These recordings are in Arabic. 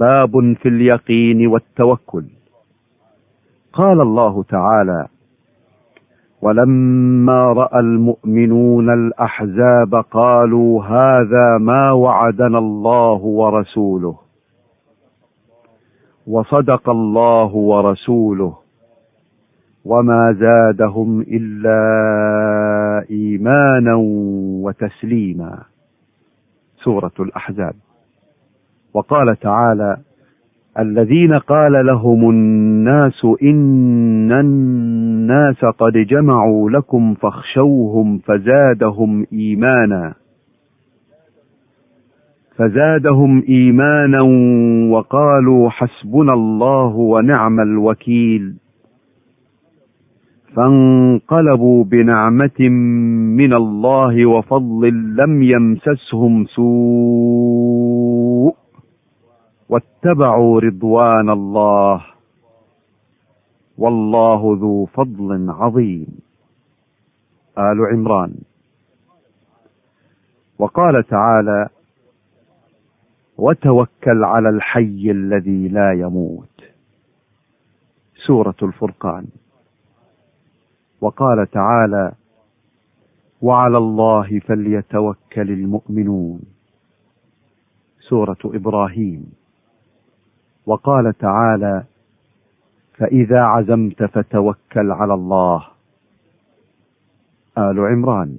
باب في اليقين والتوكل. قال الله تعالى ولما رأى المؤمنون الأحزاب قالوا هذا ما وعدنا الله ورسوله. وصدق الله ورسوله. وما زادهم إلا إيمانا وتسليما. سورة الأحزاب. وقال تعالى الذين قال لهم الناس إن الناس قد جمعوا لكم فاخشوهم فزادهم إيمانا فزادهم إيمانا وقالوا حسبنا الله ونعم الوكيل فانقلبوا بنعمة من الله وفضل لم يمسسهم سوء واتبعوا رضوان الله. والله ذو فضل عظيم. آل عمران. وقال تعالى وتوكل على الحي الذي لا يموت سورة الفرقان. وقال تعالى وعلى الله فليتوكل المؤمنون سورة إبراهيم. وقال تعالى فإذا عزمت فتوكل على الله. آل عمران.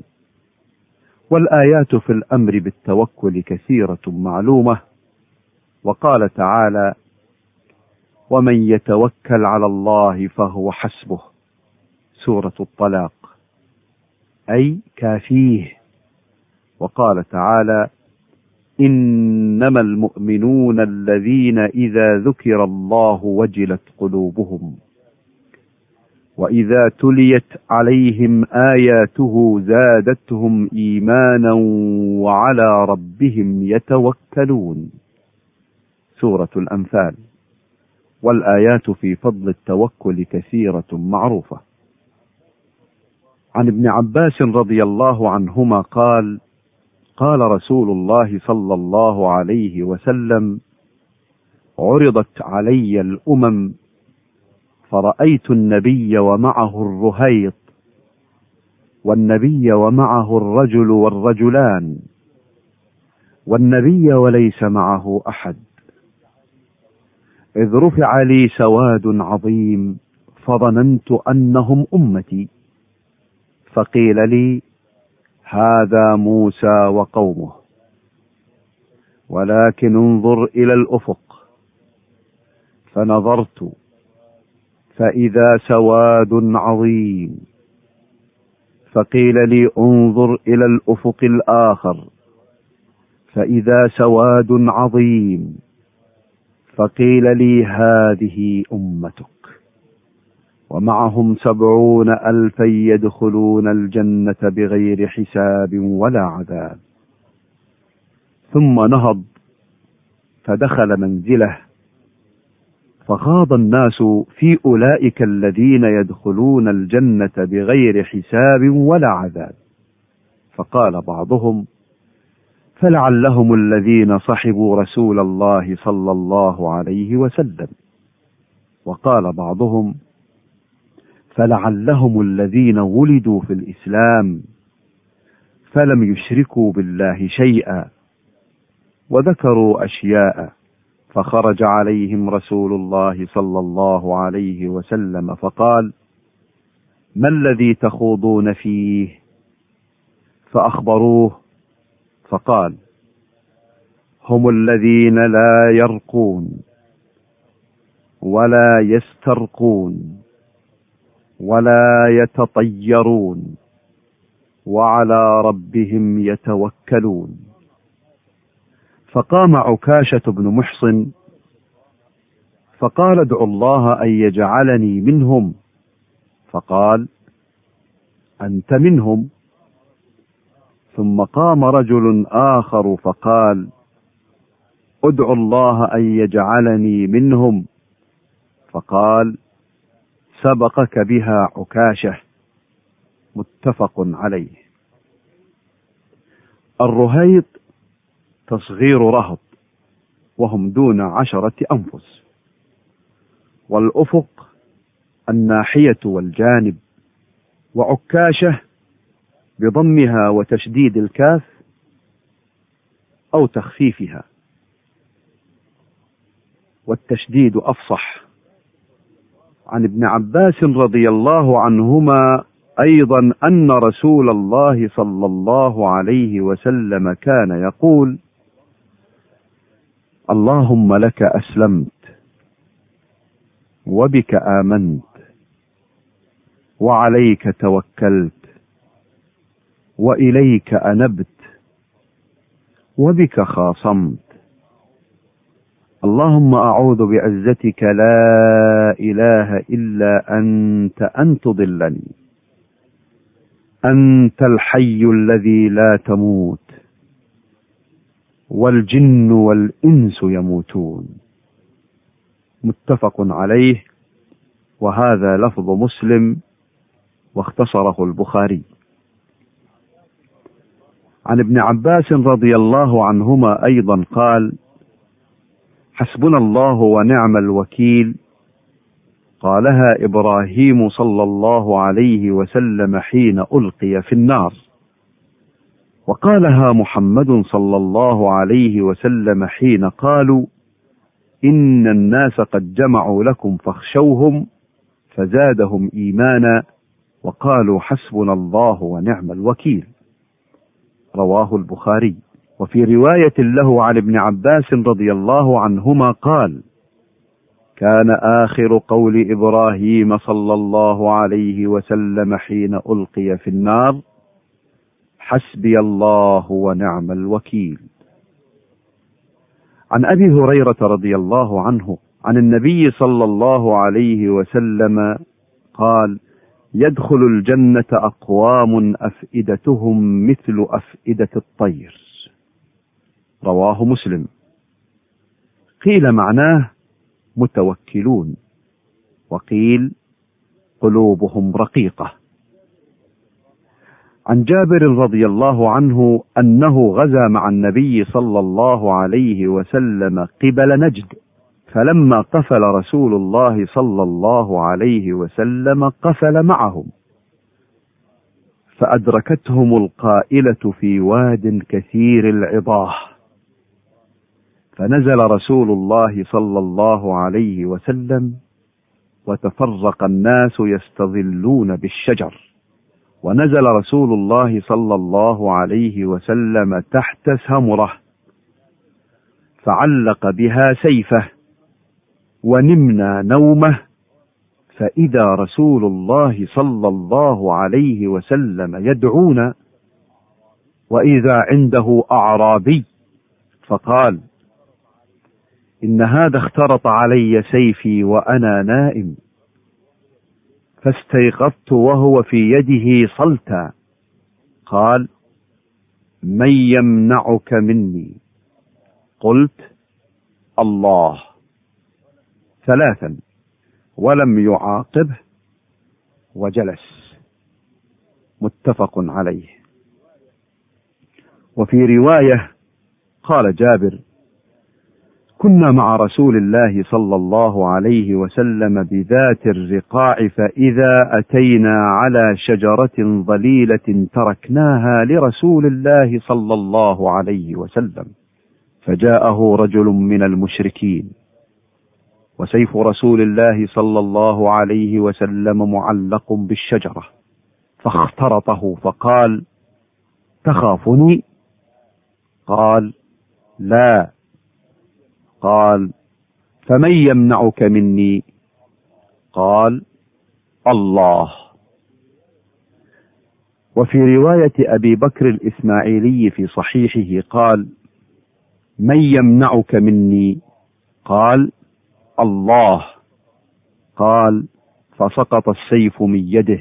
والآيات في الأمر بالتوكل كثيرة معلومة. وقال تعالى ومن يتوكل على الله فهو حسبه. سورة الطلاق. أي كافيه. وقال تعالى إنما المؤمنون الذين إذا ذكر الله وجلت قلوبهم وإذا تليت عليهم آياته زادتهم إيمانا وعلى ربهم يتوكلون. سورة الأنفال. والآيات في فضل التوكل كثيرة معروفة. عن ابن عباس رضي الله عنهما قال قال رسول الله صلى الله عليه وسلم عرضت علي الأمم فرأيت النبي ومعه الرهيط والنبي ومعه الرجل والرجلان والنبي وليس معه أحد. إذ رفع لي سواد عظيم فظننت أنهم أمتي فقيل لي هذا موسى وقومه. ولكن انظر إلى الأفق. فنظرت فإذا سواد عظيم. فقيل لي انظر إلى الأفق الآخر. فإذا سواد عظيم. فقيل لي هذه أمتك. ومعهم سبعون ألفا يدخلون الجنة بغير حساب ولا عذاب. ثم نهض فدخل منزله. فخاض الناس في أولئك الذين يدخلون الجنة بغير حساب ولا عذاب. فقال بعضهم فلعلهم الذين صحبوا رسول الله صلى الله عليه وسلم. وقال بعضهم فلعلهم الذين ولدوا في الإسلام فلم يشركوا بالله شيئا وذكروا أشياء فخرج عليهم رسول الله صلى الله عليه وسلم فقال ما الذي تخوضون فيه؟ فأخبروه فقال هم الذين لا يرقون ولا يسترقون ولا يتطيرون وعلى ربهم يتوكلون. فقام عكاشة بن محصن فقال ادعوا الله أن يجعلني منهم. فقال أنت منهم. ثم قام رجل آخر فقال ادعوا الله أن يجعلني منهم. فقال سبقك بها عكاشة. متفق عليه. الرهيط تصغير رهط وهم دون عشرة أنفس. والأفق الناحية والجانب وعكاشة بضمها وتشديد الكاف أو تخفيفها. والتشديد أفصح. عن ابن عباس رضي الله عنهما أيضا أن رسول الله صلى الله عليه وسلم كان يقول اللهم لك أسلمت وبك آمنت وعليك توكلت وإليك أنبت وبك خاصمت. اللهم أعوذ بعزتك لا إله إلا أنت أن تضلني. أنت الحي الذي لا تموت. والجن والإنس يموتون. متفق عليه. وهذا لفظ مسلم واختصره البخاري. عن ابن عباس رضي الله عنهما أيضا قال حسبنا الله ونعم الوكيل. قالها إبراهيم صلى الله عليه وسلم حين ألقي في النار. وقالها محمد صلى الله عليه وسلم حين قالوا إن الناس قد جمعوا لكم فاخشوهم فزادهم إيمانا. وقالوا حسبنا الله ونعم الوكيل. رواه البخاري. وفي رواية له عن ابن عباس رضي الله عنهما قال كان آخر قول إبراهيم صلى الله عليه وسلم حين ألقي في النار حسبي الله ونعم الوكيل. عن أبي هريرة رضي الله عنه عن النبي صلى الله عليه وسلم قال يدخل الجنة أقوام أفئدتهم مثل أفئدة الطير. رواه مسلم. قيل معناه متوكلون. وقيل قلوبهم رقيقة. عن جابر رضي الله عنه أنه غزا مع النبي صلى الله عليه وسلم قبل نجد فلما قفل رسول الله صلى الله عليه وسلم قفل معهم. فأدركتهم القائلة في واد كثير العضاه. فنزل رسول الله صلى الله عليه وسلم وتفرق الناس يستظلون بالشجر. ونزل رسول الله صلى الله عليه وسلم تحت سمره فعلق بها سيفه ونمنا نومه. فإذا رسول الله صلى الله عليه وسلم يدعونا وإذا عنده أعرابي فقال إن هذا اخترط علي سيفي وأنا نائم. فاستيقظت وهو في يده صلتا. قال من يمنعك مني؟ قلت الله. ثلاثا ولم يعاقبه وجلس. متفق عليه. وفي رواية قال جابر كنا مع رسول الله صلى الله عليه وسلم بذات الرقاع فإذا أتينا على شجرة ظليلة تركناها لرسول الله صلى الله عليه وسلم. فجاءه رجل من المشركين. وسيف رسول الله صلى الله عليه وسلم معلق بالشجرة فاخترطه فقال تخافني؟ قال لا قال فمن يمنعك مني؟ قال الله. وفي رواية أبي بكر الإسماعيلي في صحيحه قال من يمنعك مني؟ قال الله. قال فسقط السيف من يده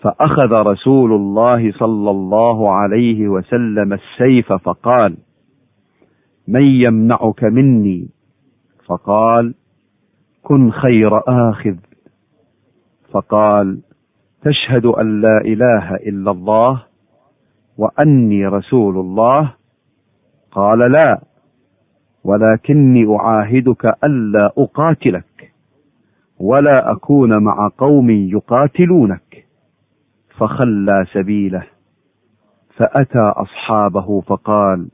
فأخذ رسول الله صلى الله عليه وسلم السيف فقال من يمنعك مني؟ فقال كن خير آخذ. فقال تشهد أن لا إله إلا الله وأني رسول الله؟ قال لا ولكني أعاهدك ألا أقاتلك ولا أكون مع قوم يقاتلونك. فخلى سبيله فأتى أصحابه فقال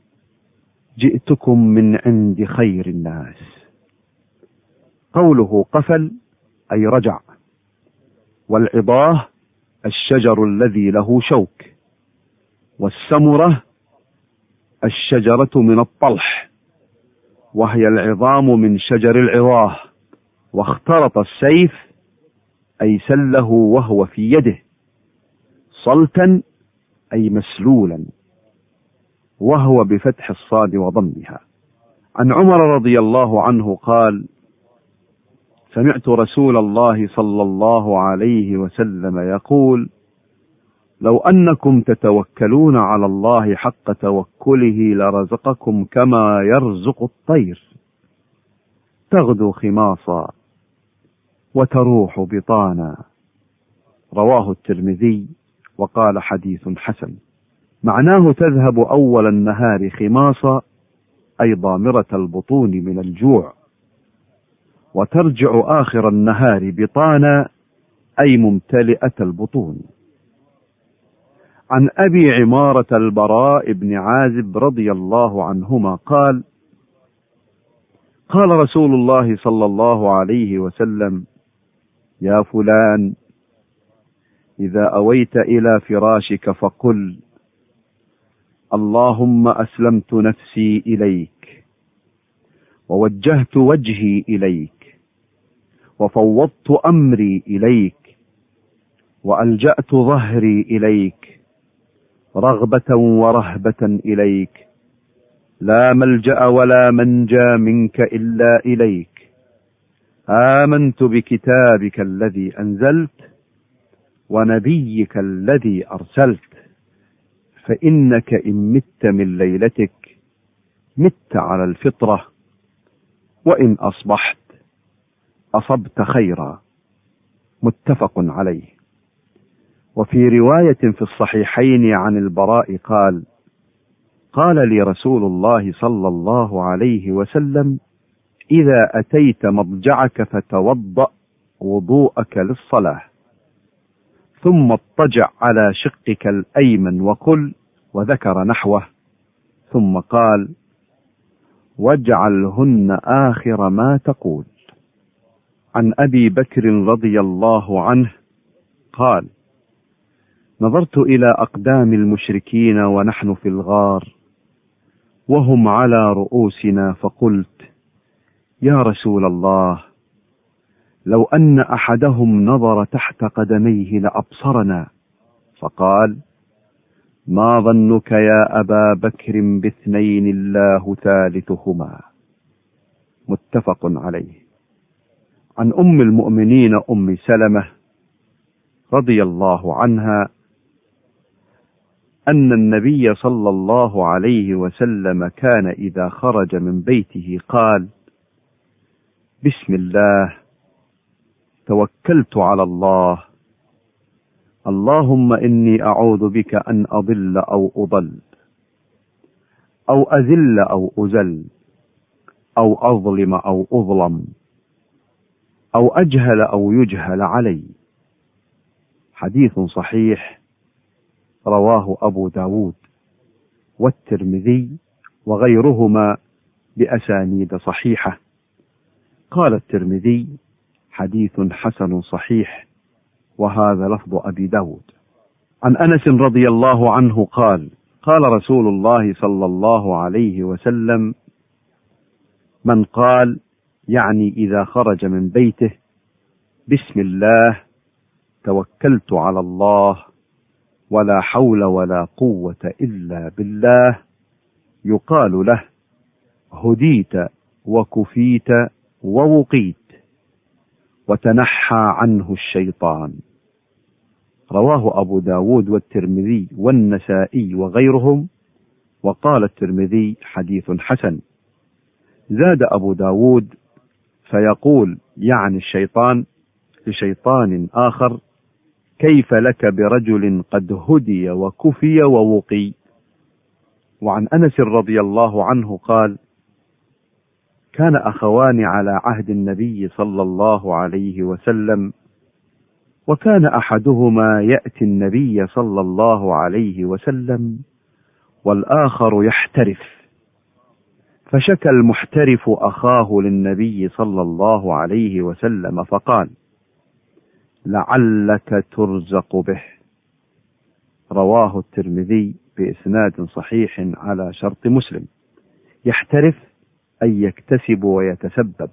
جئتكم من عند خير الناس. قوله قفل أي رجع. والعضاه الشجر الذي له شوك. والسمرة الشجرة من الطلح. وهي العظام من شجر العظاه واخترط السيف أي سله وهو في يده. صلتا أي مسلولا. وهو بفتح الصاد وضمها. عن عمر رضي الله عنه قال سمعت رسول الله صلى الله عليه وسلم يقول لو أنكم تتوكلون على الله حق توكله لرزقكم كما يرزق الطير. تغدو خماصا وتروح بطانا. رواه الترمذي وقال حديث حسن. معناه تذهب أول النهار خماصا أي ضامرة البطون من الجوع. وترجع آخر النهار بطانا أي ممتلئة البطون. عن أبي عمارة البراء بن عازب رضي الله عنهما قال قال رسول الله صلى الله عليه وسلم يا فلان إذا أويت إلى فراشك فقل اللهم أسلمت نفسي إليك ووجهت وجهي إليك وفوضت أمري إليك وألجأت ظهري إليك رغبة ورهبة إليك لا ملجأ ولا منجى منك إلا إليك. آمنت بكتابك الذي أنزلت ونبيك الذي أرسلت. فإنك إن مت من ليلتك مت على الفطرة وإن أصبحت أصبت خيرا. متفق عليه. وفي رواية في الصحيحين عن البراء قال قال لي رسول الله صلى الله عليه وسلم إذا أتيت مضجعك فتوضأ وضوءك للصلاة. ثم اضطجع على شقك الأيمن وقل وذكر نحوه ثم قال واجعلهن آخر ما تقول. عن أبي بكر رضي الله عنه قال نظرت إلى أقدام المشركين ونحن في الغار وهم على رؤوسنا فقلت يا رسول الله لو أن أحدهم نظر تحت قدميه لأبصرنا. فقال ما ظنك يا أبا بكر باثنين الله ثالثهما؟ متفق عليه. عن أم المؤمنين أم سلمة رضي الله عنها أن النبي صلى الله عليه وسلم كان إذا خرج من بيته قال بسم الله توكلت على الله. اللهم إني أعوذ بك أن أضل أو أضل أو أذل أو ازل أو أظلم أو أظلم أو أجهل أو يجهل علي. حديث صحيح رواه أبو داود والترمذي وغيرهما بأسانيد صحيحة. قال الترمذي حديث حسن صحيح وهذا لفظ أبي داود. عن أنس رضي الله عنه قال قال رسول الله صلى الله عليه وسلم من قال يعني إذا خرج من بيته بسم الله توكلت على الله ولا حول ولا قوة إلا بالله يقال له هديت وكفيت ووقيت. وتنحى عنه الشيطان. رواه أبو داود والترمذي والنسائي وغيرهم وقال الترمذي حديث حسن. زاد أبو داود فيقول يعني الشيطان لشيطان آخر كيف لك برجل قد هدي وكفي ووقي؟ وعن أنس رضي الله عنه قال كان أخوان على عهد النبي صلى الله عليه وسلم وكان أحدهما يأتي النبي صلى الله عليه وسلم والآخر يحترف. فشكى المحترف أخاه للنبي صلى الله عليه وسلم فقال لعلك ترزق به رواه الترمذي بإسناد صحيح على شرط مسلم. يحترف أن يكتسب ويتسبب.